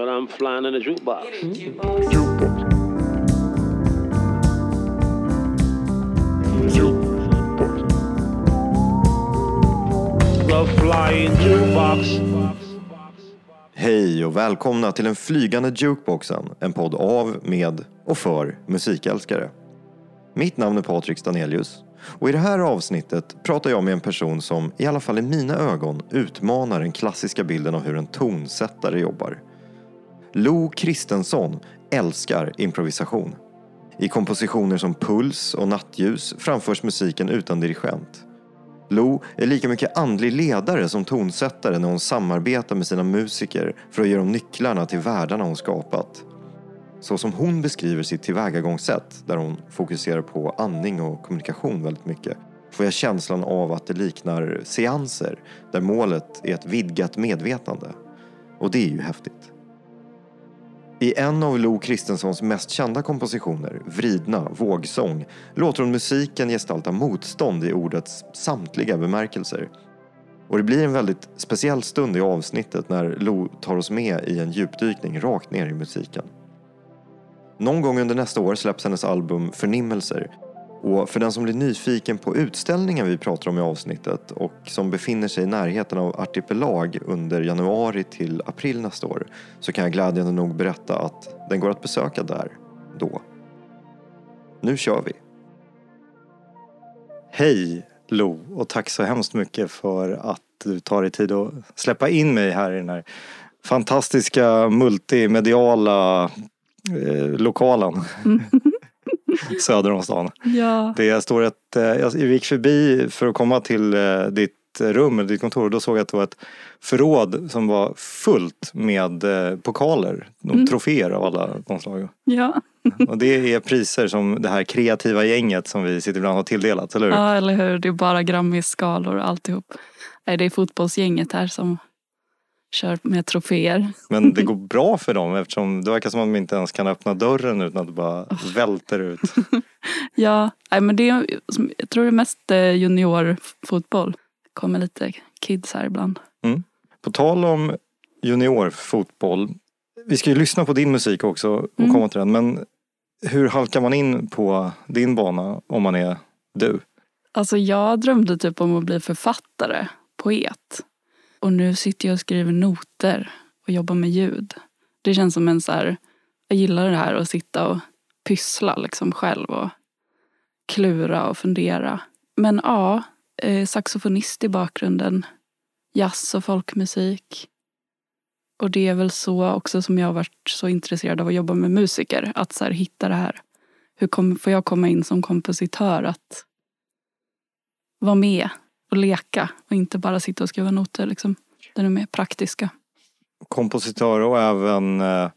But I'm flying in a jukebox. Jukebox. Hej och välkomna till den flygande jukeboxen, en podd av, med och för musikälskare. Mitt namn är Patrik Stanelius och i det här avsnittet pratar jag med en person som, i alla fall i mina ögon, utmanar den klassiska bilden av hur en tonsättare jobbar. Lo Kristensson älskar improvisation. I kompositioner som Puls och Nattljus framförs musiken utan dirigent. Lo är lika mycket andlig ledare som tonsättare när hon samarbetar med sina musiker för att ge dem nycklarna till världarna hon skapat. Så som hon beskriver sitt tillvägagångssätt, där hon fokuserar på andning och kommunikation väldigt mycket, får jag känslan av att det liknar seanser där målet är ett vidgat medvetande. Och det är ju häftigt. I en av Lo Kristenssons mest kända kompositioner, Vridna vågsång, låter hon musiken gestalta motstånd i ordets samtliga bemärkelser. Och det blir en väldigt speciell stund i avsnittet när Lo tar oss med i en djupdykning rakt ner i musiken. Någon gång under nästa år släpps hennes album Förnimmelser och för den som blir nyfiken på utställningen vi pratar om i avsnittet och som befinner sig i närheten av Artipelag under januari till april nästa år så kan jag glädjande nog berätta att den går att besöka där då. Nu kör vi! Hej Lo och tack så hemskt mycket för att du tar dig tid att släppa in mig här i den här fantastiska multimediala eh, lokalen. söder om stan. Ja. Det står ett, eh, jag gick förbi för att komma till eh, ditt rum, eller ditt kontor och då såg jag att det var ett förråd som var fullt med eh, pokaler, mm. troféer av alla de slag. ja. Och det är priser som det här kreativa gänget som vi sitter ibland har tilldelat, eller hur? Ja, eller hur. Det är bara Grammy-skalor och alltihop. Nej, det är fotbollsgänget här som kör med troféer. Men det går bra för dem eftersom det verkar som att de inte ens kan öppna dörren utan att det bara välter ut. ja, men det är, jag tror det är mest eh, juniorfotboll. Det kommer lite kids här ibland. Mm. På tal om juniorfotboll. Vi ska ju lyssna på din musik också och mm. komma till den. Men hur halkar man in på din bana om man är du? Alltså jag drömde typ om att bli författare, poet. Och nu sitter jag och skriver noter och jobbar med ljud. Det känns som en så här, jag gillar det här att sitta och pyssla liksom själv och klura och fundera. Men ja, eh, saxofonist i bakgrunden. Jazz och folkmusik. Och det är väl så också som jag har varit så intresserad av att jobba med musiker. Att så här, hitta det här. Hur kom, får jag komma in som kompositör att vara med och leka och inte bara sitta och skriva noter. Liksom. Den är mer praktiska. Kompositör och även eh,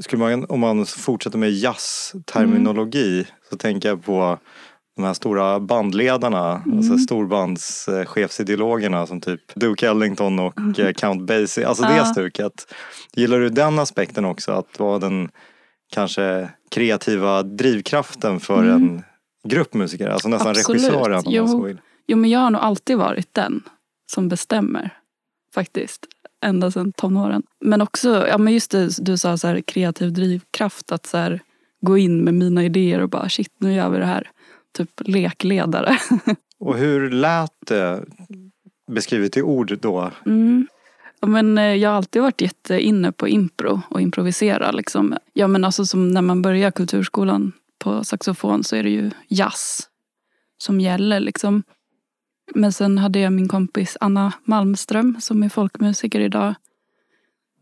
skulle man, om man fortsätter med jazzterminologi mm. så tänker jag på de här stora bandledarna, mm. alltså storbandschefsideologerna som typ Duke Ellington och mm. Eh, Count Basie, alltså det stuket. Gillar du den aspekten också, att vara den kanske kreativa drivkraften för mm. en grupp musiker, alltså nästan Absolut. regissören om man så vill? Jo men jag har nog alltid varit den som bestämmer. Faktiskt. Ända sedan tonåren. Men också, ja men just det du sa så här, kreativ drivkraft. Att så här, gå in med mina idéer och bara shit nu gör vi det här. Typ lekledare. och hur lät det beskrivet i ord då? Mm. Ja, men eh, jag har alltid varit jätteinne på impro och improvisera. Liksom. Ja, men alltså som när man börjar kulturskolan på saxofon så är det ju jazz som gäller. Liksom. Men sen hade jag min kompis Anna Malmström som är folkmusiker idag.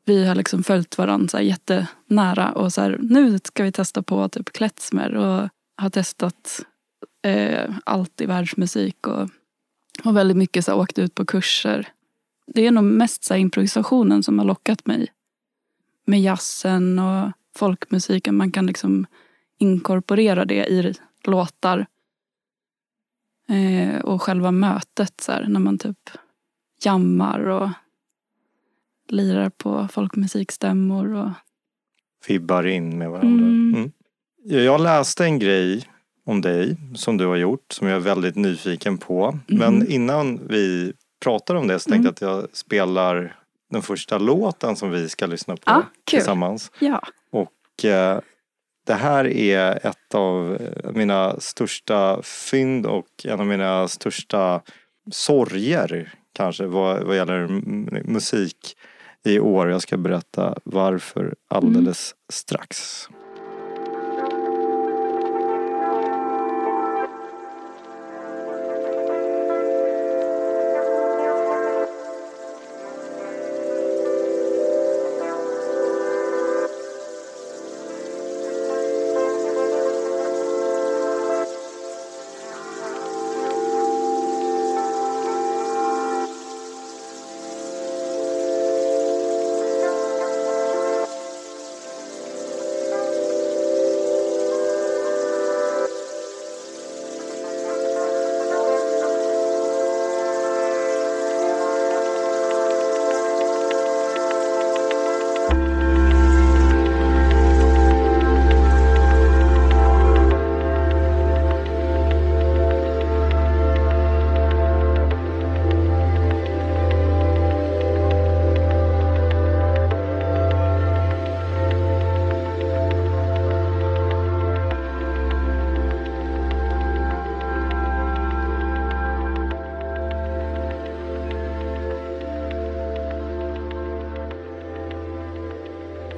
Vi har liksom följt varandra så här jättenära och så här, nu ska vi testa på typ klezmer och har testat eh, allt i världsmusik och och väldigt mycket så här, åkt ut på kurser. Det är nog mest så här, improvisationen som har lockat mig. Med jazzen och folkmusiken. Man kan liksom inkorporera det i låtar Eh, och själva mötet så här, när man typ jammar och lirar på folkmusikstämmor. Och... Fibbar in med varandra. Mm. Mm. Jag läste en grej om dig som du har gjort som jag är väldigt nyfiken på. Mm. Men innan vi pratar om det så tänkte jag mm. att jag spelar den första låten som vi ska lyssna på Ah, tillsammans. Ja. Och eh, det här är ett av eh, mina största fynd och en av mina största sorger kanske vad, vad gäller musik i år. Jag ska berätta varför alldeles strax.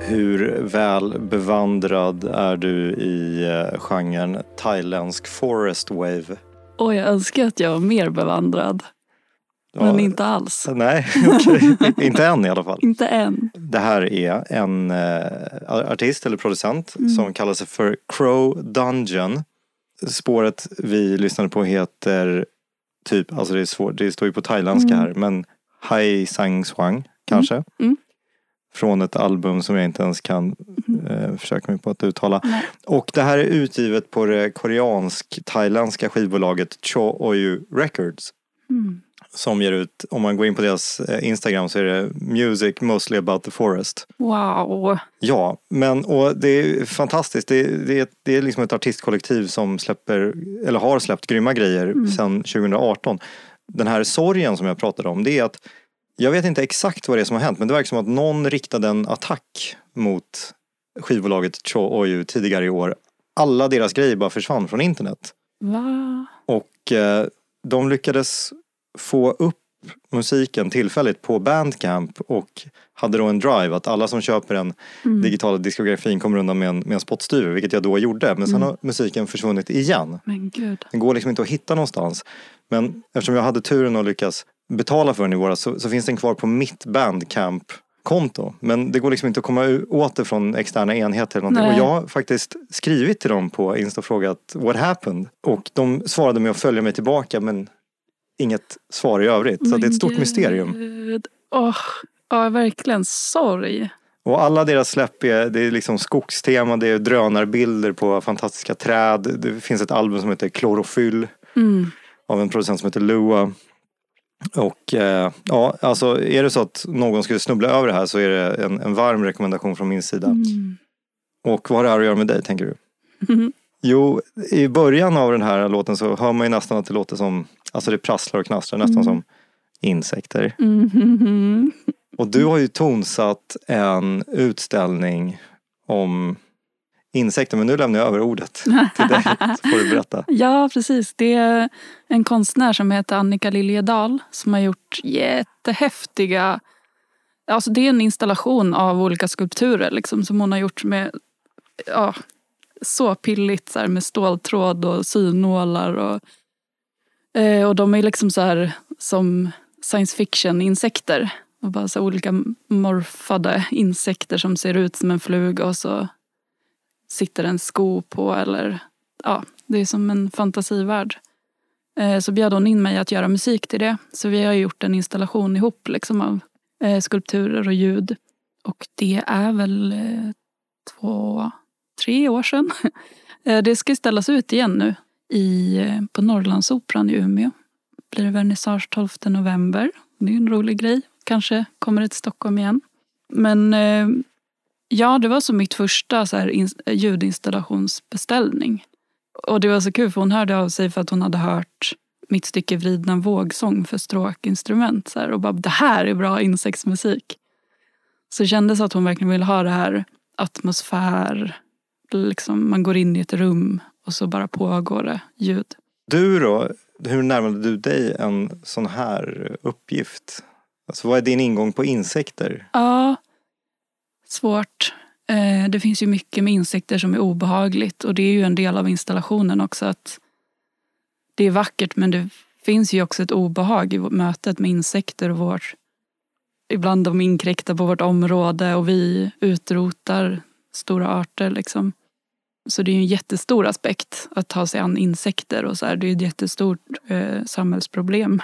Hur väl bevandrad är du i eh, genren thailändsk forest wave? Och jag önskar att jag var mer bevandrad. Ja, Men inte alls. Nej, okej. inte än i alla fall. Inte än. Det här är en eh, artist eller producent Mm. som kallar sig för Crow Dungeon. Spåret vi lyssnade på heter typ, alltså det är svårt, det står ju på thailändska Mm. här, men Hai Sang Swang kanske. Mm. Från ett album som jag inte ens kan eh, försöka mig på att uttala. Nej. Och det här är utgivet på det koreansk-thailändska skivbolaget Cho Oyu Records Mm. som ger ut, om man går in på deras eh, Instagram så är det Music mostly about the forest. Wow. Ja, men och det är fantastiskt. Det, det, är- det är liksom ett artistkollektiv som släpper, eller har släppt grymma grejer Mm. sedan 2018. Den här sorgen som jag pratade om, det är att jag vet inte exakt vad det är som har hänt men det verkar som att någon riktade en attack mot skivbolaget Cho Oyu tidigare i år. Alla deras grejer bara försvann från internet. Va? Och eh, de lyckades få upp musiken tillfälligt på Bandcamp och hade då en drive att alla som köper den Mm. digitala diskografin kommer undan med en, med en spottstyver, vilket jag då gjorde. Men sen Mm. har musiken försvunnit igen. Men gud. Den går liksom inte att hitta någonstans. Men eftersom jag hade turen att lyckas betala för den i våras så, så finns den kvar på mitt Bandcamp-konto. Men det går liksom inte att komma åt det från externa enheter eller någonting. Nej. Och jag har faktiskt skrivit till dem på Insta och frågat what happened? Och de svarade med att följa mig tillbaka men inget svar i övrigt. Så det är ett stort mysterium. Gud. Åh, ja, verkligen sorg. Och alla deras släpp är, det är liksom skogstema, det är drönarbilder på fantastiska träd. Det finns ett album som heter Klorofyll Mm. av en producent som heter Lua. Och eh, ja, alltså är det så att någon skulle snubbla över det här så är det en, en varm rekommendation från min sida. Mm. Och vad har det här att göra med dig tänker du? Mm. Jo, i början av den här låten så hör man ju nästan att det låter som, alltså det prasslar och knastrar nästan Mm. som insekter. Mm. Och du har ju tonsatt en utställning om insekter, men nu lämnar jag över ordet till dig så får du berätta. Ja, precis. Det är en konstnär som heter Annika Liljedahl som har gjort jättehäftiga... Alltså det är en installation av olika skulpturer liksom, som hon har gjort med ja, så pilligt så här, med ståltråd och synålar. Och, eh, och de är liksom så här som science fiction-insekter. Och bara så olika morfade insekter som ser ut som en fluga och så sitter en sko på eller ja, det är som en fantasivärld. Eh, så bjöd hon in mig att göra musik till det. Så vi har gjort en installation ihop liksom av eh, skulpturer och ljud. Och det är väl eh, två, tre år sedan. Det ska ställas ut igen nu i, på Norrlandsoperan i Umeå. Blir det vernissage 12 november. Det är en rolig grej. Kanske kommer det till Stockholm igen. Men ja, det var så mitt första så här, ins- ljudinstallationsbeställning. Och det var så kul för hon hörde av sig för att hon hade hört mitt stycke Vridna vågsång för stråkinstrument. Så här, och bara, det här är bra insektsmusik. Så det kändes att hon verkligen ville ha det här atmosfär. Liksom man går in i ett rum och så bara pågår det ljud. Du då, hur närmade du dig en sån här uppgift? Alltså vad är din ingång på insekter? Ja, svårt. Eh, det finns ju mycket med insekter som är obehagligt och det är ju en del av installationen också. att Det är vackert men det finns ju också ett obehag i mötet med insekter och vårt... Ibland de inkräktar på vårt område och vi utrotar stora arter. Liksom. Så det är ju en jättestor aspekt att ta sig an insekter och så här. Det är ett jättestort eh, samhällsproblem.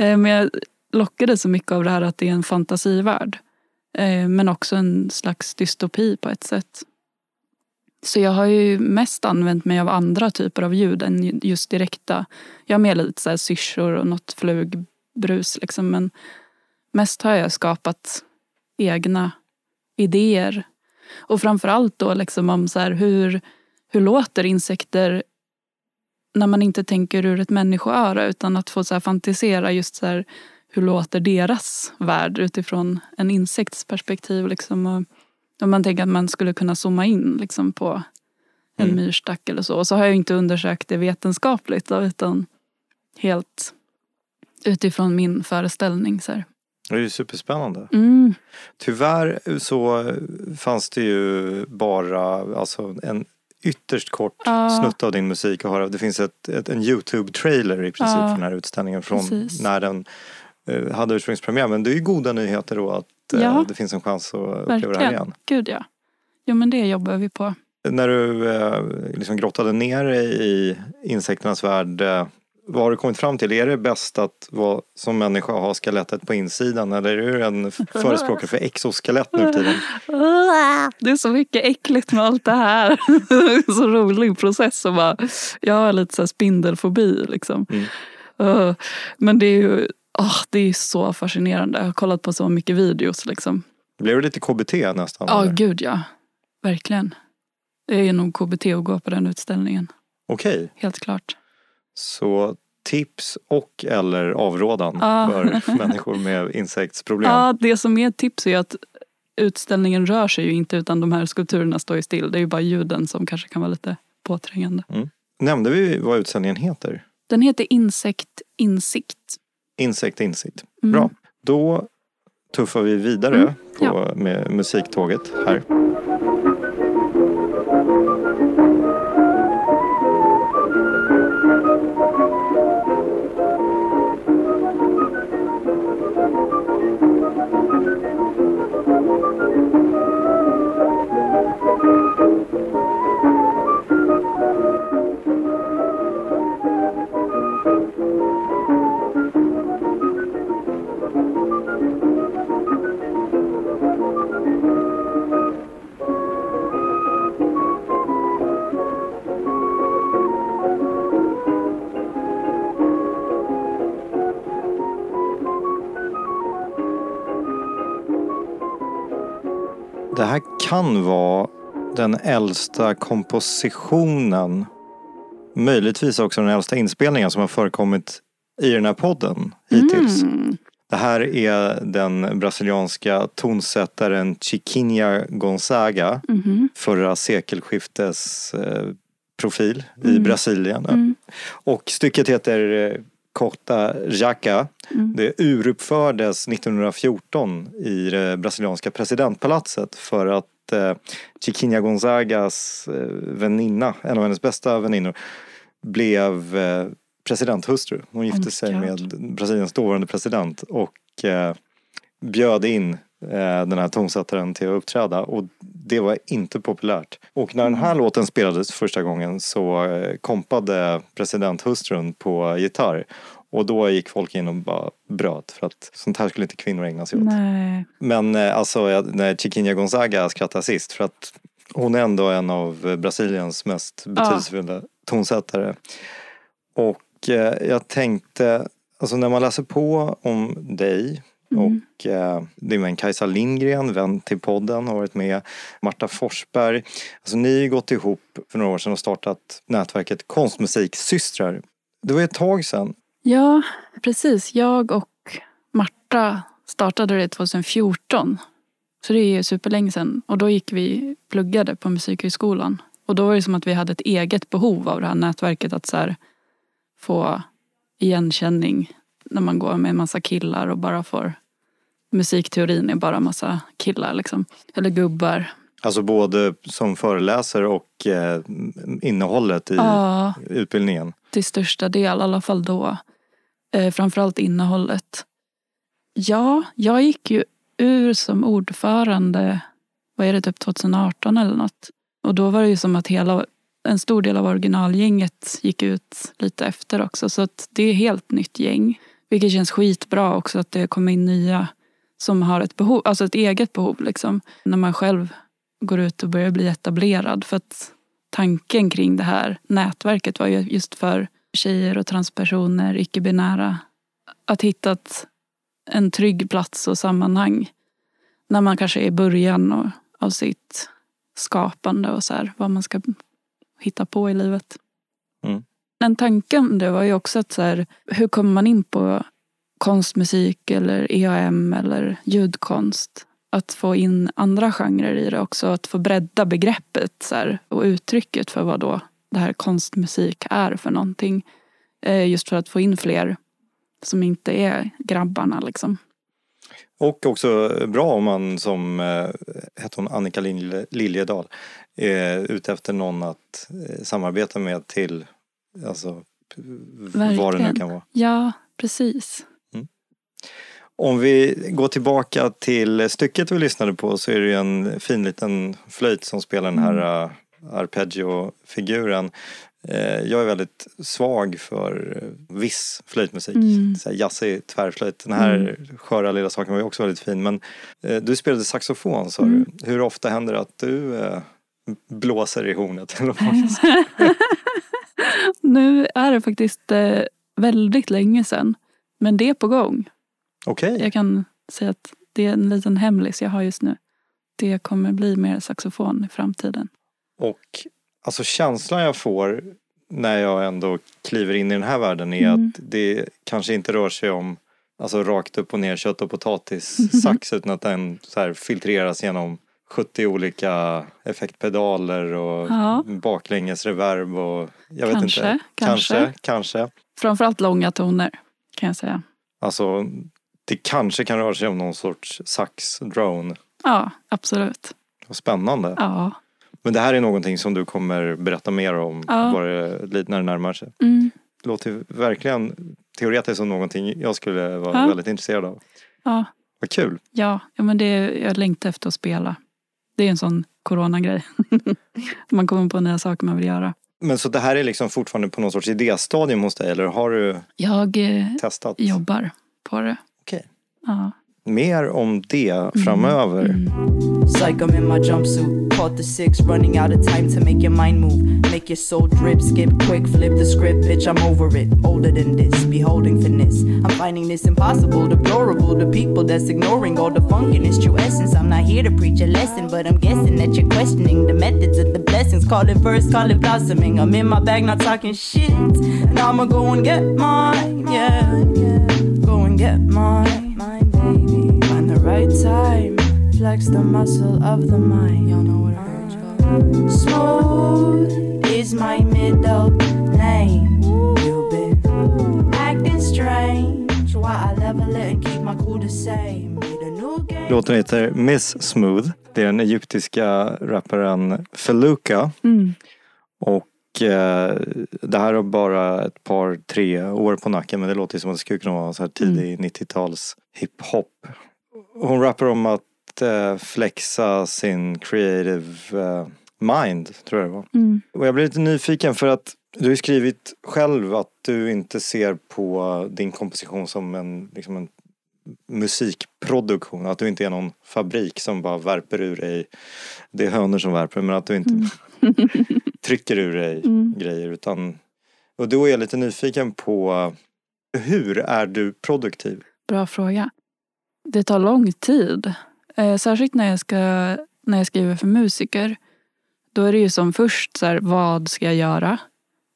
Eh, men jag lockades så mycket av det här att det är en fantasivärld. Eh, men också en slags dystopi på ett sätt. Så jag har ju mest använt mig av andra typer av ljud än just direkta. Jag har med lite så här syrsor och något flugbrus liksom. Men mest har jag skapat egna idéer. Och framförallt då liksom om så här hur, hur låter insekter när man inte tänker ur ett människoöra utan att få så här fantisera just så här hur låter deras värld utifrån en insekts perspektiv. Liksom. Och om man tänker att man skulle kunna zooma in liksom, på en Mm. myrstack eller så. Och så har jag inte undersökt det vetenskapligt då, utan helt utifrån min föreställning. Så här. Det är ju superspännande. Mm. Tyvärr så fanns det ju bara alltså, en ytterst kort Ja. snutt av din musik att höra. Det finns ett, ett, en Youtube-trailer i princip Ja. för den här utställningen från Precis. när den hade ursprungspremiär. Men det är ju goda nyheter då att eh, Ja. det finns en chans att uppleva det här Verkligen. igen. Gud ja. Jo men det jobbar vi på. När du eh, liksom grottade ner dig i insekternas värld, eh, vad har du kommit fram till? Är det bäst att vara, som människa ha skelettet på insidan eller är du en förespråkare för exoskelett nu för tiden? Det är så mycket äckligt med allt det här. Det är så rolig process. Och bara, jag har lite så spindelfobi. Liksom. Mm. Men det är ju åh, det är så fascinerande. Jag har kollat på så mycket videos. Liksom. Blev det lite KBT nästan? Ja, eller? gud ja. Verkligen. Det är nog KBT att gå på den utställningen. Okej, Helt klart. så tips och eller avrådan Ja. för människor med insektsproblem. Ja, det som är tips är att utställningen rör sig ju inte utan de här skulpturerna står ju still. Det är ju bara ljuden som kanske kan vara lite påträngande. Nämnde vi vad utställningen heter? Den heter Insekt Insikt. Insekt insikt. Mm. Bra. Då tuffar vi vidare Mm, på, med musiktåget här. Kan vara den äldsta kompositionen, möjligtvis också den äldsta inspelningen som har förekommit i den här podden hittills. Mm. Det här är den brasilianska tonsättaren Chiquinha Gonzaga, Mhm. förra sekelskiftes eh, profil i Mm. Brasilien. Mm. Och stycket heter Corta Jaca. Mm. Det uruppfördes 1914 i det brasilianska presidentpalatset för att eh, Chiquinha Gonzagas eh, väninna, en av hennes bästa väninnor, blev eh, presidenthustru. Hon gifte my sig God. med Brasiliens dåvarande president och eh, bjöd in eh, den här tonsättaren till att uppträda och det var inte populärt. Och när den här låten spelades första gången så eh, kompade presidenthustrun på gitarr och då gick folk in och bara bröt för att sånt här skulle inte kvinnor ägna sig åt. Nej. Men eh, alltså när Chiquinha Gonzaga skrattar sist för att hon är ändå en av Brasiliens mest betydelsefulla tonsättare. Och jag tänkte, alltså när man läser på om dig Mm. och eh, din vän Kajsa Lindgren, vän till podden, har varit med. Marta Forsberg. Alltså ni har gått ihop för några år sedan och startat nätverket Konstmusiksystrar. Det var ett tag sedan. Ja, precis. Jag och Marta startade det 2014. Så det är ju superlänge sedan. Och då gick vi, pluggade på Musikhögskolan. Och då var det som att vi hade ett eget behov av det här nätverket. Att så här, få igenkänning när man går med en massa killar och bara får musikteorin är bara massa killar liksom. Eller gubbar. Alltså både som föreläsare och eh, innehållet i Ja, utbildningen. till största del, i alla fall då. Eh, framförallt innehållet. Ja, jag gick ju ur som ordförande, vad är det, typ 2018 eller något. Och då var det ju som att hela, en stor del av originalgänget gick ut lite efter också. Så att det är helt nytt gäng. Vilket känns skitbra också att det kommer in nya som har ett behov, alltså ett eget behov liksom. När man själv går ut och börjar bli etablerad. För att tanken kring det här nätverket var ju just för tjejer och transpersoner, icke-binära. Att hitta en trygg plats och sammanhang. När man kanske är i början och, av sitt skapande och så här, vad man ska hitta på i livet. Mm. En tanke om det var ju också att så här, hur kommer man in på konstmusik eller EAM eller ljudkonst? Att få in andra genrer i det också. Att få bredda begreppet så här, och uttrycket för vad då det här konstmusik är för någonting. Eh, Just för att få in fler som inte är grabbarna liksom. Och också bra om man som, eh, hette hon Annika Lilje- Liljedahl, är ute efter någon att eh, samarbeta med till, alltså vad det nu kan vara. Ja, precis. Om vi går tillbaka till stycket vi lyssnade på så är det ju en fin liten flöjt som spelar den här Mm. uh, arpeggio-figuren. Eh, jag är väldigt svag för eh, viss flöjtmusik, Mm. jazzig tvärflöjt. Den här sköra lilla saken var ju också väldigt fin. Men eh, du spelade saxofon sa Mm. du. Hur ofta händer det att du blåser i hornet? Eller vad? Nu är det faktiskt väldigt länge sedan. Men det är på gång. Okej, Jag kan säga att det är en liten hemlis jag har just nu. Det kommer bli mer saxofon i framtiden. och alltså känslan jag får när jag ändå kliver in i den här världen är Mm. att det kanske inte rör sig om alltså rakt upp och ner kött och potatis-sax utan att den så filtreras genom 70 olika effektpedaler och Ja. baklänges reverb och jag vet Kanske, inte. kanske. Kanske, kanske. Framförallt långa toner kan jag säga. Alltså det kanske kan röra sig om någon sorts sax-drone. Ja, absolut. Vad spännande. Ja. Men det här är någonting som du kommer berätta mer om Ja. bara lite när det närmar sig. Mm. Det låter verkligen teoretiskt som någonting jag skulle vara Ja. väldigt intresserad av. Ja, Vad kul. ja, ja men det, jag längtar efter att spela. Det är en sån coronagrej. man kommer på nya saker man vill göra. Men så det här är liksom fortfarande på någon sorts idéstadium hos dig eller har du Jag eh, testat? jobbar på det. Okej. Ja. Mer om det framöver. Mm. Psych, I'm in my jumpsuit. Caught the six, running out of time to make your mind move. Make your soul drip, skip quick, flip the script, bitch, I'm over it. Older than this, beholding finesse. I'm finding this impossible, deplorable. The people that's ignoring all the funk its true essence. I'm not here to preach a lesson, but I'm guessing that you're questioning the methods of the blessings. Call it verse, call it blossoming. I'm in my bag, not talking shit. And I'ma go and get mine, yeah, yeah. Go and get mine, mine, baby. Find the right time. Flex the muscle of the mind. Y'all know what I'm Smooth is my middle name. You've been acting strange. Why I level it and keep my cool the same. Låten heter Miss Smooth. Det är den egyptiska rapparen Feluka. Mm. Och det här har bara ett par, tre år på nacken men det låter som att det skulle kunna vara så här tidig 90-tals hiphop. Hon rappar om att eh, flexa sin creative eh, mind, tror jag det var. Mm. Och jag blir lite nyfiken för att du har skrivit själv att du inte ser på din komposition som en, liksom en musikproduktion. Att du inte är någon fabrik som bara värper ur dig. Det är hönor som värper men att du inte trycker ur dig Mm. grejer. Utan, och då är jag lite nyfiken på hur är du produktiv? Bra fråga. Det tar lång tid. Eh, särskilt när jag, ska, när jag skriver för musiker. Då är det ju som först så här, vad ska jag göra?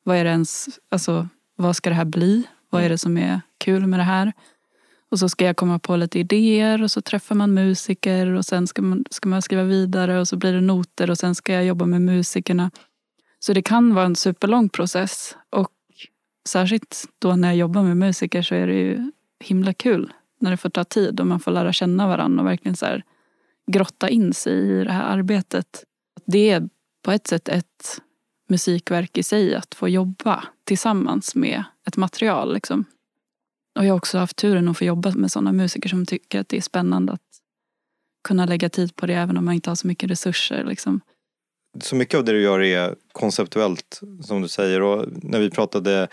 Vad är det ens, alltså, vad ska det här bli? Vad är det som är kul med det här? Och så ska jag komma på lite idéer och så träffar man musiker och sen ska man, ska man skriva vidare och så blir det noter och sen ska jag jobba med musikerna. Så det kan vara en superlång process. Och särskilt då när jag jobbar med musiker så är det ju himla kul när det får ta tid och man får lära känna varandra och verkligen så här grotta in sig i det här arbetet. Det är på ett sätt ett musikverk i sig att få jobba tillsammans med ett material. Liksom. Och jag har också haft turen att få jobba med sådana musiker som tycker att det är spännande att kunna lägga tid på det även om man inte har så mycket resurser. Liksom. Så mycket av det du gör är konceptuellt som du säger och när vi pratade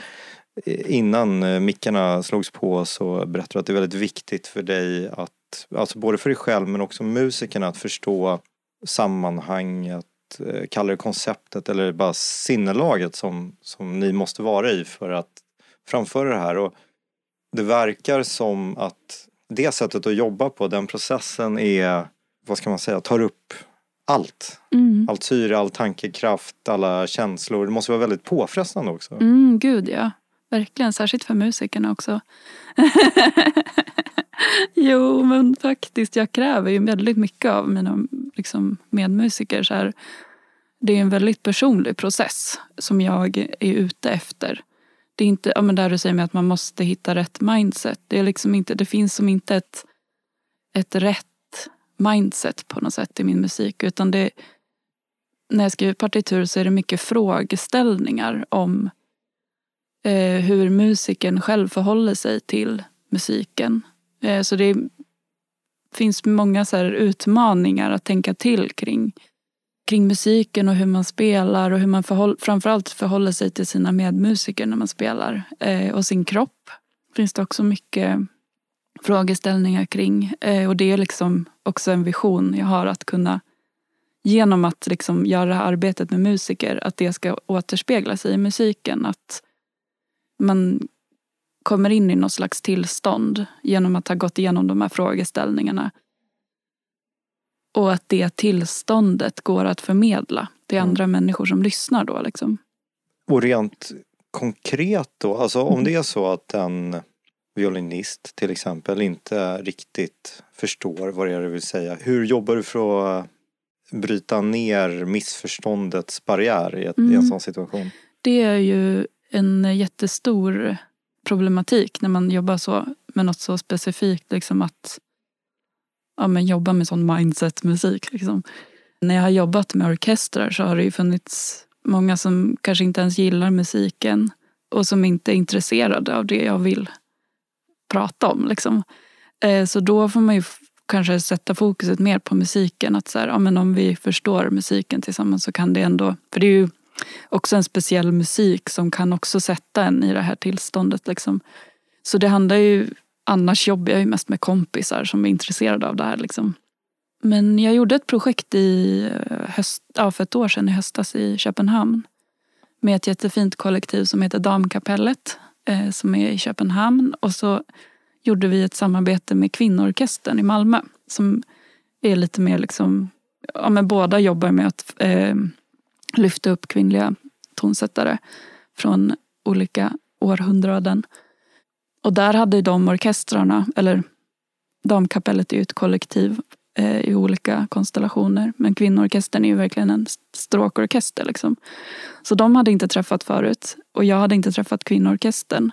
eh, innan eh, mickarna slogs på så berättade du att det är väldigt viktigt för dig att, alltså både för dig själv men också musikerna att förstå sammanhanget, eh, kalla det konceptet eller bara sinnelaget som, som ni måste vara i för att framföra det här. Och det verkar som att det sättet att jobba på, den processen är, vad ska man säga, tar upp allt. Mm. Allt syre, all tankekraft, alla känslor. Det måste vara väldigt påfrestande också. Mm, gud ja. Verkligen, särskilt för musikerna också. jo, men faktiskt, jag kräver ju väldigt mycket av mina liksom, medmusiker. Så här, det är en väldigt personlig process som jag är ute efter. Det är inte, ja, men där du säger med att man måste hitta rätt mindset. Det, är liksom inte, det finns som inte ett, ett rätt mindset på något sätt i min musik. Utan det, när jag skriver partitur så är det mycket frågeställningar om eh, hur musikern själv förhåller sig till musiken. Eh, så det finns många så utmaningar att tänka till kring, kring musiken och hur man spelar och hur man förhåll, framförallt förhåller sig till sina medmusiker när man spelar. Eh, och sin kropp finns det också mycket frågeställningar kring. Eh, och det är liksom också en vision jag har att kunna genom att liksom göra arbetet med musiker, att det ska återspegla sig i musiken. Att man kommer in i något slags tillstånd genom att ha gått igenom de här frågeställningarna. Och att det tillståndet går att förmedla till Mm. andra människor som lyssnar då. Liksom. Och rent konkret då, alltså om det är så att en violinist till exempel inte riktigt förstår vad det är du vill säga. Hur jobbar du för att bryta ner missförståndets barriär i, ett, i en Mm. sån situation? Det är ju en jättestor problematik när man jobbar så med något så specifikt. Liksom att ja, men jobba med sån mindset-musik. Liksom. När jag har jobbat med orkestrar så har det ju funnits många som kanske inte ens gillar musiken och som inte är intresserade av det jag vill prata om. Liksom. Eh, så då får man ju kanske sätta fokuset mer på musiken. Att så här, ja, men om vi förstår musiken tillsammans så kan det ändå... För det är ju också en speciell musik som kan också sätta en i det här tillståndet. Liksom. Så det handlar ju... Annars jobbar jag ju mest med kompisar som är intresserade av det här. Liksom. Men jag gjorde ett projekt i eh, höst, ja, för ett år sedan i höstas i Köpenhamn. Med ett jättefint kollektiv som heter Damkapellet. Eh, som är i Köpenhamn. Och så gjorde vi ett samarbete med Kvinnoorkestern i Malmö. Som är lite mer liksom, ja men båda jobbar med att eh, lyfta upp kvinnliga tonsättare från olika århundraden. Och där hade de orkestrarna, eller Damkapellet är ju ett kollektiv eh, i olika konstellationer. Men kvinnoorkestern är ju verkligen en stråkorkester. Liksom. Så de hade inte träffat förut och jag hade inte träffat kvinnoorkestern.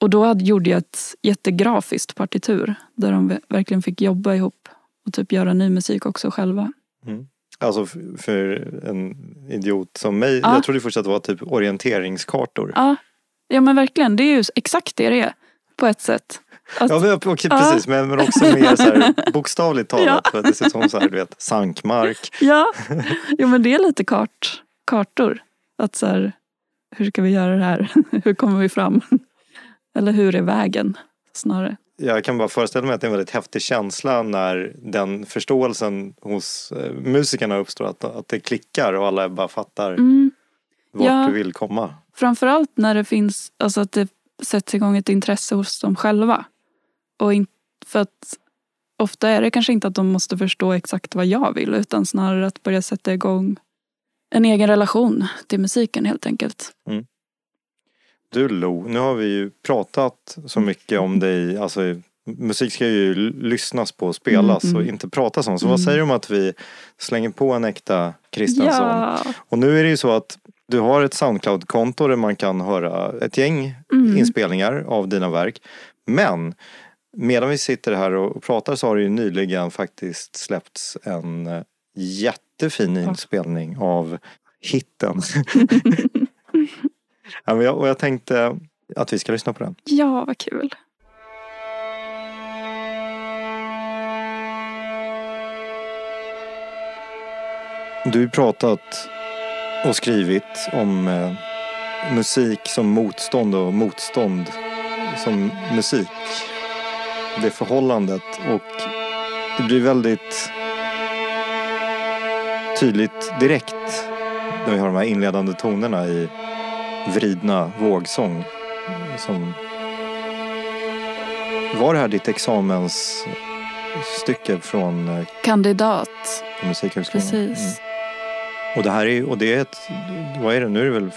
Och då hade, gjorde jag ett jättegrafiskt partitur där de ve- verkligen fick jobba ihop och typ göra ny musik också själva. Alltså f- för en idiot som mig, Ja. jag trodde först att det var typ orienteringskartor. Ja, ja men verkligen. Det är ju exakt det det är. På ett sätt. Att, Ja, men, Ja. precis, men, men också mer så här, bokstavligt talat. Ja. För det ser ut som så här, du vet, sankmark. ja. Jo men det är lite kart, kartor. Att så här, hur ska vi göra det här? hur kommer vi fram? Eller hur är vägen? Snarare. Jag kan bara föreställa mig att det är en väldigt häftig känsla när den förståelsen hos eh, musikerna uppstår. Att, att det klickar och alla bara fattar Mm. vart Ja. du vill komma. Framförallt när det finns, alltså att det sätts igång ett intresse hos dem själva. Och in, för att ofta är det kanske inte att de måste förstå exakt vad jag vill utan snarare att börja sätta igång en egen relation till musiken helt enkelt. Du Lo, nu har vi ju pratat så mycket om dig, alltså musik ska ju lyssnas på och spelas Mm, och mm. inte pratas om. Så vad Mm. säger du om att vi slänger på en äkta Kristensson? Ja. Och nu är det ju så att du har ett Soundcloud-konto där man kan höra ett gäng Mm. inspelningar av dina verk. Men medan vi sitter här och pratar så har det ju nyligen faktiskt släppts en eh, jättefin inspelning av hitten. ja, och jag tänkte att vi ska lyssna på den. ja, vad kul. Du har pratat och skrivit om eh, musik som motstånd och motstånd som musik. Det förhållandet och det blir väldigt tydligt direkt när vi har de här inledande tonerna i vridna vågsång. Som var det här ditt examensstycke från eh, Kandidat, Musikhögskolan? precis. Mm. Och det här är och det är ett, vad är det nu är det väl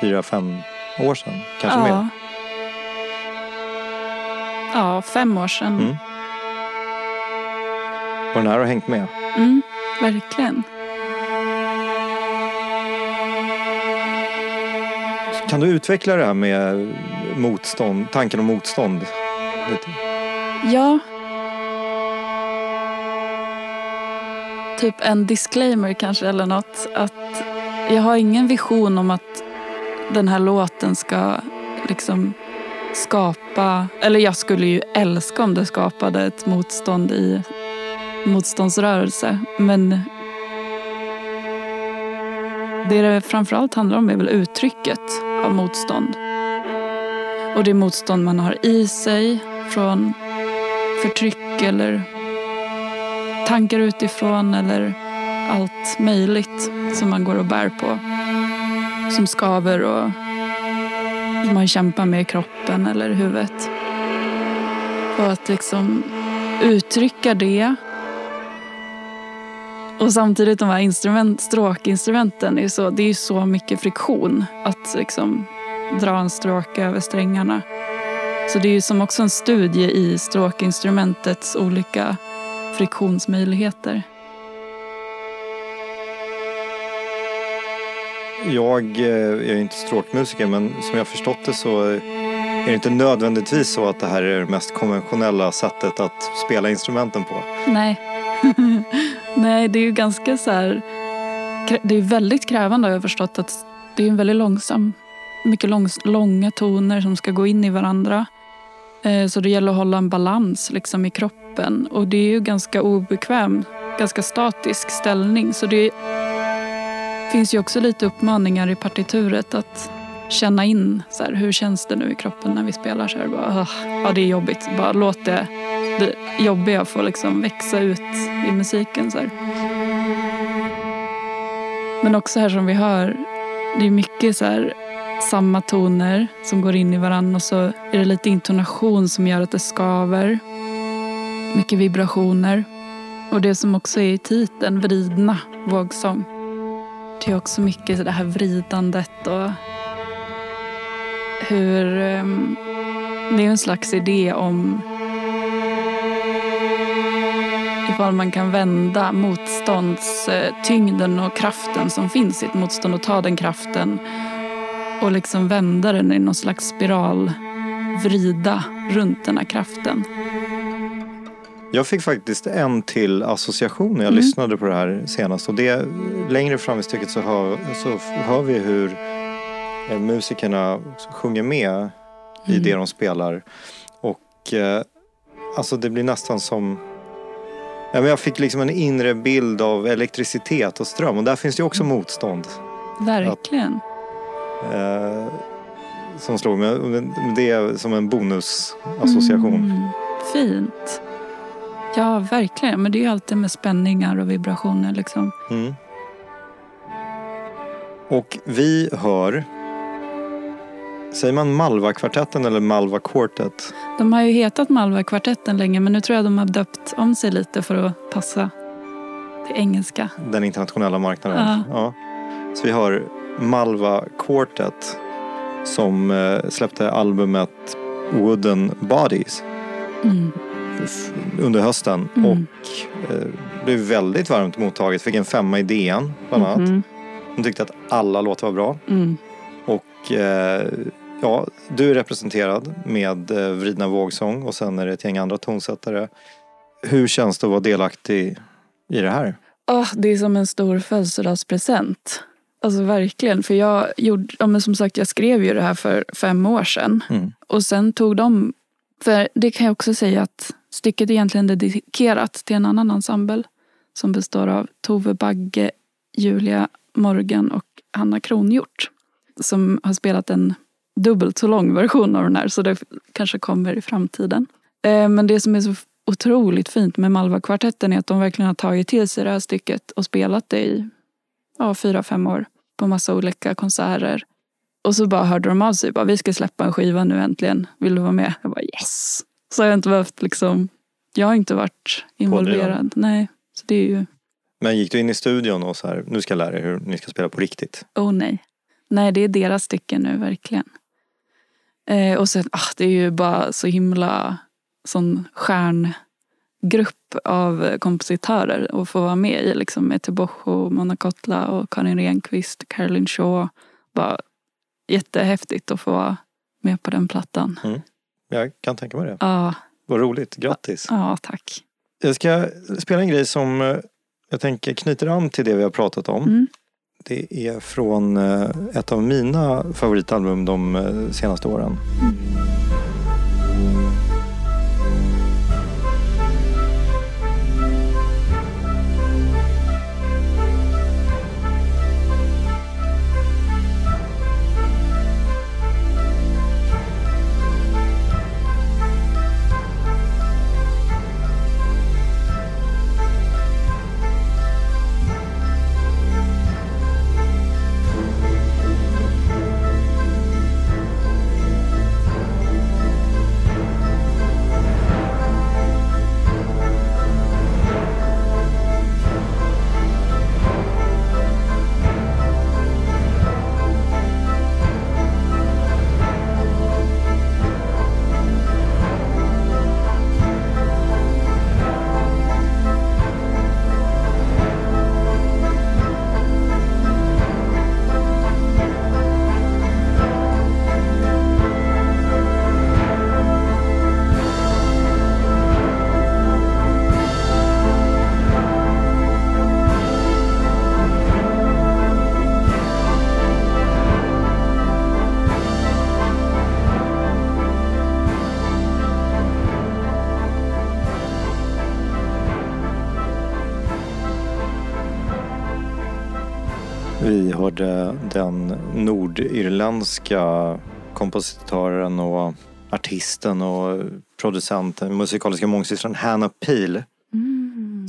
fyra, fem år sedan? Kanske mer? ja. Ja, fem år sedan. Mm. Och den här har hängt med. Mm, verkligen. Kan du utveckla det här med motstånd, tanken om motstånd? Lite? Ja. Typ en disclaimer kanske eller något. Att jag har ingen vision om att den här låten ska liksom skapa, eller jag skulle ju älska om det skapade ett motstånd i motståndsrörelse. Men det det framförallt handlar om är väl uttrycket av motstånd. Och det motstånd man har i sig från förtryck eller tankar utifrån eller allt möjligt som man går och bär på. Som skaver och som man kämpar med i kroppen eller huvudet. Och att liksom uttrycka det. Och samtidigt de här instrument, stråkinstrumenten, är så, det är ju så mycket friktion att liksom dra en stråke över strängarna. Så det är ju som också en studie i stråkinstrumentets olika friktionsmöjligheter. Jag eh, är ju inte stråkmusiker men som jag förstått det så är det inte nödvändigtvis så att det här är det mest konventionella sättet att spela instrumenten på. Nej. Nej, det är ju ganska så här... Det är väldigt krävande har jag förstått att det är en väldigt långsam, mycket långs, långa toner som ska gå in i varandra. Eh, så det gäller att hålla en balans liksom i kroppen och det är ju ganska obekväm, ganska statisk ställning så det finns ju också lite uppmaningar i partituret att känna in så här, hur känns det nu i kroppen när vi spelar så här. Bara, ja, det är jobbigt. Bara låt det, det jobbiga få liksom växa ut i musiken. Så här. Men också här som vi hör, det är mycket så här samma toner som går in i varandra och så är det lite intonation som gör att det skaver. Mycket vibrationer. Och det som också är i titeln, vridna vågsång. Det är också mycket det här vridandet och hur... Ehm, det är en slags idé om ifall man kan vända motståndstyngden och kraften som finns i ett motstånd och ta den kraften och liksom vända den i någon slags spiral, vrida runt den här kraften. Jag fick faktiskt en till association när jag Mm. lyssnade på det här senast. Och det, längre fram i stycket så hör, så hör vi hur eh, musikerna sjunger med i Mm. det de spelar. Och eh, alltså det blir nästan som... Ja, men jag fick liksom en inre bild av elektricitet och ström. Och där finns det också Mm. motstånd. Verkligen. Eh, som slog mig. Det är som en bonusassociation. Mm, fint. Ja, verkligen. Men det är ju alltid med spänningar och vibrationer. Liksom. Mm. Och vi hör... Säger man Malva-kvartetten eller Malva Quartet? De har ju hetat Malva-kvartetten länge men nu tror jag de har döpt om sig lite för att passa till engelska. Den internationella marknaden. Ja. Så vi har Malva Quartet som eh, släppte albumet Wooden Bodies. Mm. under hösten Mm. och eh, blev väldigt varmt mottaget. Fick en femma i DN bland annat. Mhm. Hon tyckte att alla låtar var bra. Mm. Och eh, ja, du är representerad med Vridna vågsång och sen är det ett gäng andra tonsättare. Hur känns det att vara delaktig i det här? Ah, det är som en stor födelsedagspresent. Alltså verkligen. För jag gjorde, ja, men som sagt jag skrev ju det här för fem år sedan. Mm. Och sen tog de, för det kan jag också säga att stycket är egentligen dedikerat till en annan ensemble. Som består av Tove Bagge, Julia Morgan och Hanna Kronhjort. Som har spelat en dubbelt så lång version av den här. Så det kanske kommer i framtiden. Eh, Men det som är så otroligt fint med Malva-kvartetten är att de verkligen har tagit till sig det här stycket och spelat det i ja, fyra, fem år på massa olika konserter. Och så bara hörde de av sig. Bara, vi ska släppa en skiva nu äntligen. Vill du vara med? Jag bara yes! Så har jag inte behövt liksom. Jag har inte varit involverad. Nej. Så det är ju, Men gick du in i studion och så här, nu ska jag lära er hur ni ska spela på riktigt? oh nej. Nej, det är deras stycke nu verkligen. Eh, och sen, ah, det är ju bara så himla sån stjärngrupp av kompositörer att få vara med i. Liksom, med Teboho, Mona Kotla och Karin Renqvist, Caroline Shaw. Bara jättehäftigt att få vara med på den plattan. Jag kan tänka mig det. Ja, Vad roligt, grattis. ja tack. Jag ska spela en grej som eh, jag tänker knyter an till det vi har pratat om. Mm. Det är från eh, ett av mina favoritalbum de eh, senaste åren. Vi hörde den nordirländska kompositören och artisten och producenten, musikaliska mångsystran Hannah Peel Mm.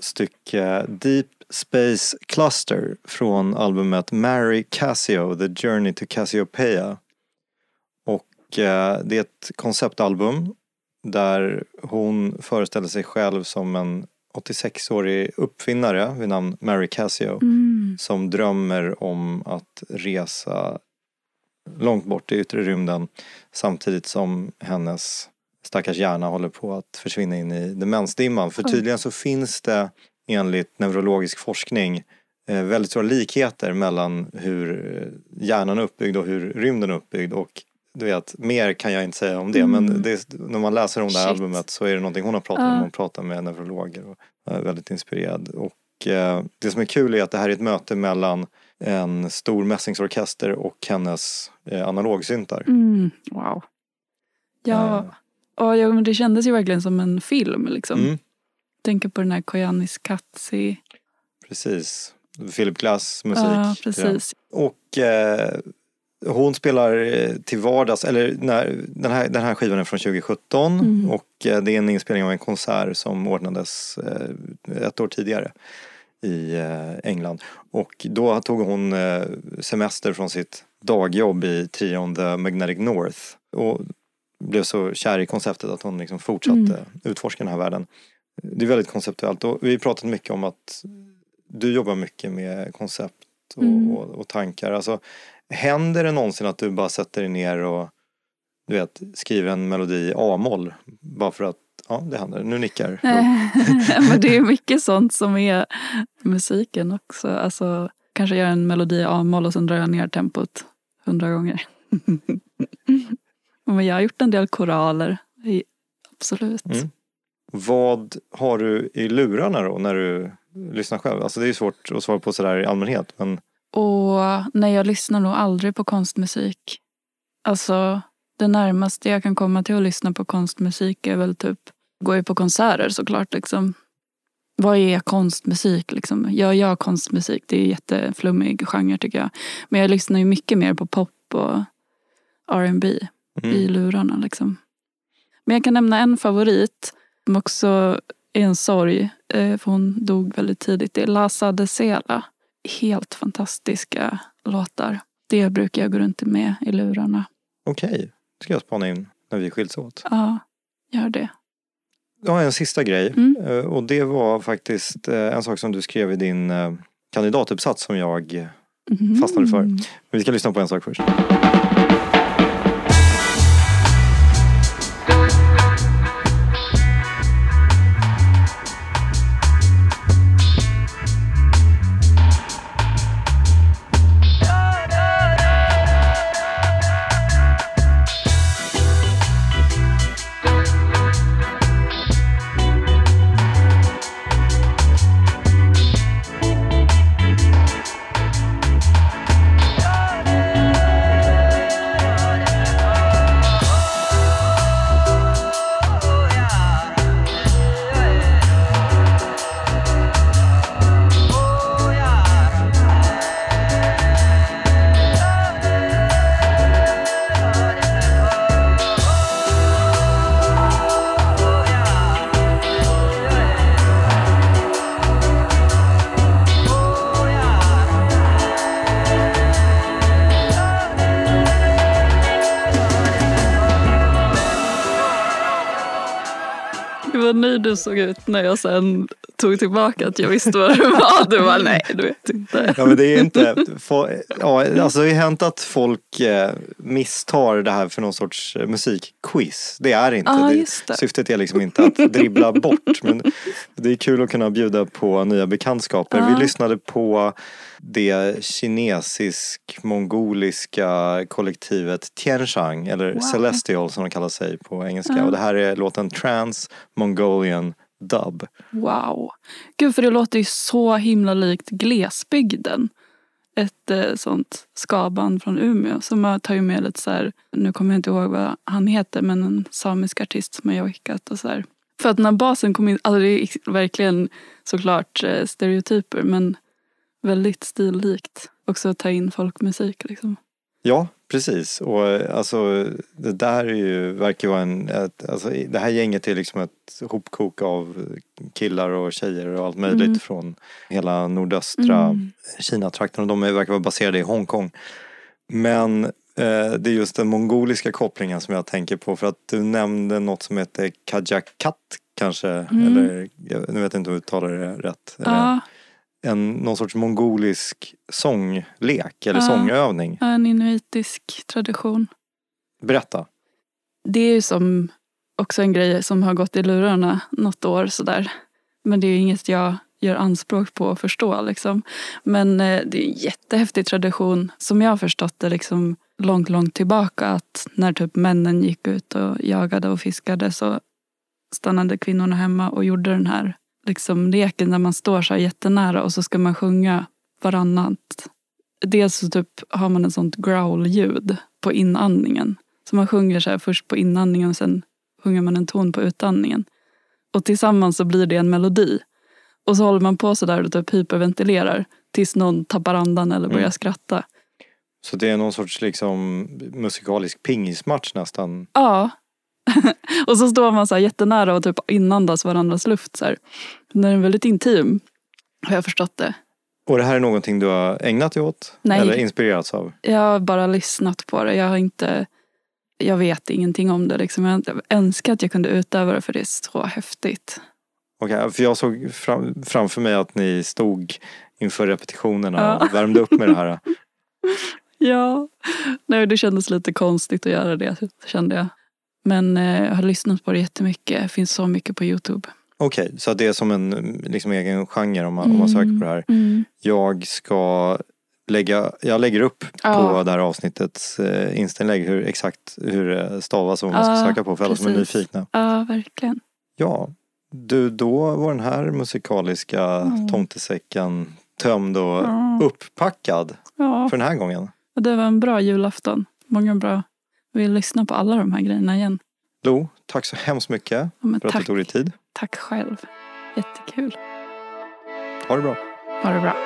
stycke Deep Space Cluster från albumet Mary Cassio, The Journey to Cassiopeia. Och eh, det är ett konceptalbum där hon föreställer sig själv som en 86-årig uppfinnare vid namn Mary Cassio Mm. som drömmer om att resa långt bort i yttre rymden samtidigt som hennes stackars hjärna håller på att försvinna in i demensdimman. För tydligen så finns det enligt neurologisk forskning eh, väldigt stora likheter mellan hur eh, hjärnan är uppbyggd och hur rymden är uppbyggd. Och du vet, mer kan jag inte säga om det. Mm. Men det, när man läser om det här Shit. albumet så är det någonting hon har pratat om. Ja. Hon pratar med neurologer och är väldigt inspirerad. Och eh, det som är kul är att det här är ett möte mellan en stor mässingsorkester och hennes eh, analogsyntar. Mm. Wow. Ja. Eh, Ja, men det kändes ju verkligen som en film. Liksom. Mm, Tänker på den här Koyanis Katsi. precis. Philip Glass musik. Ja, precis. Och eh, hon spelar eh, till vardags, eller när, den, här, den här skivan är från 2017 Mm. och eh, det är en inspelning av en konsert som ordnades eh, ett år tidigare i England. Och då tog hon semester från sitt dagjobb i trion The Magnetic North och blev så kär i konceptet att hon liksom fortsatte Mm. utforska den här världen. Det är väldigt konceptuellt och vi har pratat mycket om att du jobbar mycket med koncept och, Mm. och, och tankar. Alltså, händer det någonsin att du bara sätter dig ner och du vet, skriver en melodi i A-moll bara för att, ja det händer, nu nickar. Men det är mycket sånt som är musiken också. Alltså, kanske göra en melodi i A-moll och sen drar jag ner tempot hundra gånger. Men jag har gjort en del koraler. Absolut. Mm. Vad har du i lurarna då när du lyssnar själv? Alltså det är ju svårt att svara på sådär i allmänhet men Och nej, jag lyssnar nog aldrig på konstmusik. Alltså, det närmaste jag kan komma till att lyssna på konstmusik är väl typ, går ju på konserter såklart liksom. Vad är konstmusik liksom? Gör jag konstmusik? Det är en jätteflummig genre tycker jag. Men jag lyssnar ju mycket mer på pop och R&B i mm. lurarna liksom. Men jag kan nämna en favorit som också är en sorg. eh, För hon dog väldigt tidigt. Det är Lasa de Sela. Helt fantastiska låtar. Det brukar jag gå runt med i lurarna. okej, det ska jag spana in när vi skiljs åt. Ja, gör det. Jag har en sista grej Mm. eh, och det var faktiskt eh, en sak som du skrev i din eh, kandidatuppsats som jag Mhm. Fastnade för. Men Vi ska lyssna på en sak först. Du såg ut när jag sen tog tillbaka att jag visste vad det var. Du var nej, du vet inte. Ja men det är inte, få- ja, alltså det har hänt att folk eh, misstar det här för någon sorts musikquiz. Det är inte. Ja, det, det. Syftet är liksom inte att dribbla bort. Men det är kul att kunna bjuda på nya bekantskaper. Ja. Vi lyssnade på det kinesisk-mongoliska kollektivet Tianshang eller Wow. Celestial som de kallar sig på engelska. Ja. Och det här är låten Trans Mongolian Dub. Wow. Gud, för det låter ju så himla likt Glesbygden. Ett eh, sånt skaband från Umeå som har tagit med lite så här, nu kommer jag inte ihåg vad han heter, men en samisk artist som jag har skickat och så här. För att när basen kom in, alltså det är verkligen såklart eh, stereotyper men väldigt stillikt. Också att ta in folkmusik liksom. Ja, precis. Och alltså det där är ju, verkar vara en, ett, alltså det här gänget är liksom ett hopkok av killar och tjejer och allt möjligt Mm. från hela nordöstra Mm. Kina-trakten och de är- verkar vara baserade i Hongkong. Men eh, det är just den mongoliska kopplingen som jag tänker på för att du nämnde något som heter kajakat kanske, Mm. eller jag nu vet jag inte om jag uttalar det rätt. Ja, En, någon sorts mongolisk sånglek eller Ja. sångövning. en inuitisk tradition. Berätta. Det är ju som också en grej som har gått i lurarna något år sådär. Men det är ju inget jag gör anspråk på att förstå liksom. Men eh, det är en jättehäftig tradition som jag har förstått det liksom långt, långt tillbaka. Att när typ männen gick ut och jagade och fiskade så stannade kvinnorna hemma och gjorde den här liksom leken där man står så här jättenära och så ska man sjunga varannat. Dels så typ har man ett sånt growl-ljud på inandningen. Så man sjunger så först på inandningen och sen sjunger man en ton på utandningen. Och tillsammans så blir det en melodi. Och så håller man på så där och typ hyperventilerar tills någon tappar andan eller börjar Mm. skratta. Så det är någon sorts liksom musikalisk pingismatch nästan. Ja. och så står man så här jättenära och typ inandas varandras luft. Så här. Den är väldigt intim. Har jag förstått det. Och det här är någonting du har ägnat dig åt? Nej. Eller inspirerats av? Jag har bara lyssnat på det. Jag har inte... Jag vet ingenting om det. Liksom. Jag önskar att jag kunde utöva det för det är så häftigt. Okej, för jag såg fram, framför mig att ni stod inför repetitionerna Ja. och värmde upp med det här. Ja, Nej, det kändes lite konstigt att göra det kände jag. Men eh, jag har lyssnat på det jättemycket. Det finns så mycket på Youtube. Okej, så att det är som en liksom, egen genre om man, om man söker på det här. Mm. Jag ska lägga, jag lägger upp Ja. på det här avsnittets eh, inställning hur exakt hur det stavas och vad man ska Ja, söka på för alla som är nyfikna. Ja, verkligen. Ja, du, då var den här musikaliska Mm. tomtesäcken tömd och Ja. upppackad Ja, för den här gången. och det var en bra julafton. Många bra. Vi lyssnar på alla de här grejerna igen. Lo, tack så hemskt mycket Ja, för att du tack, tog dig tid. tack själv. Jättekul. Ha det bra. Ha det bra.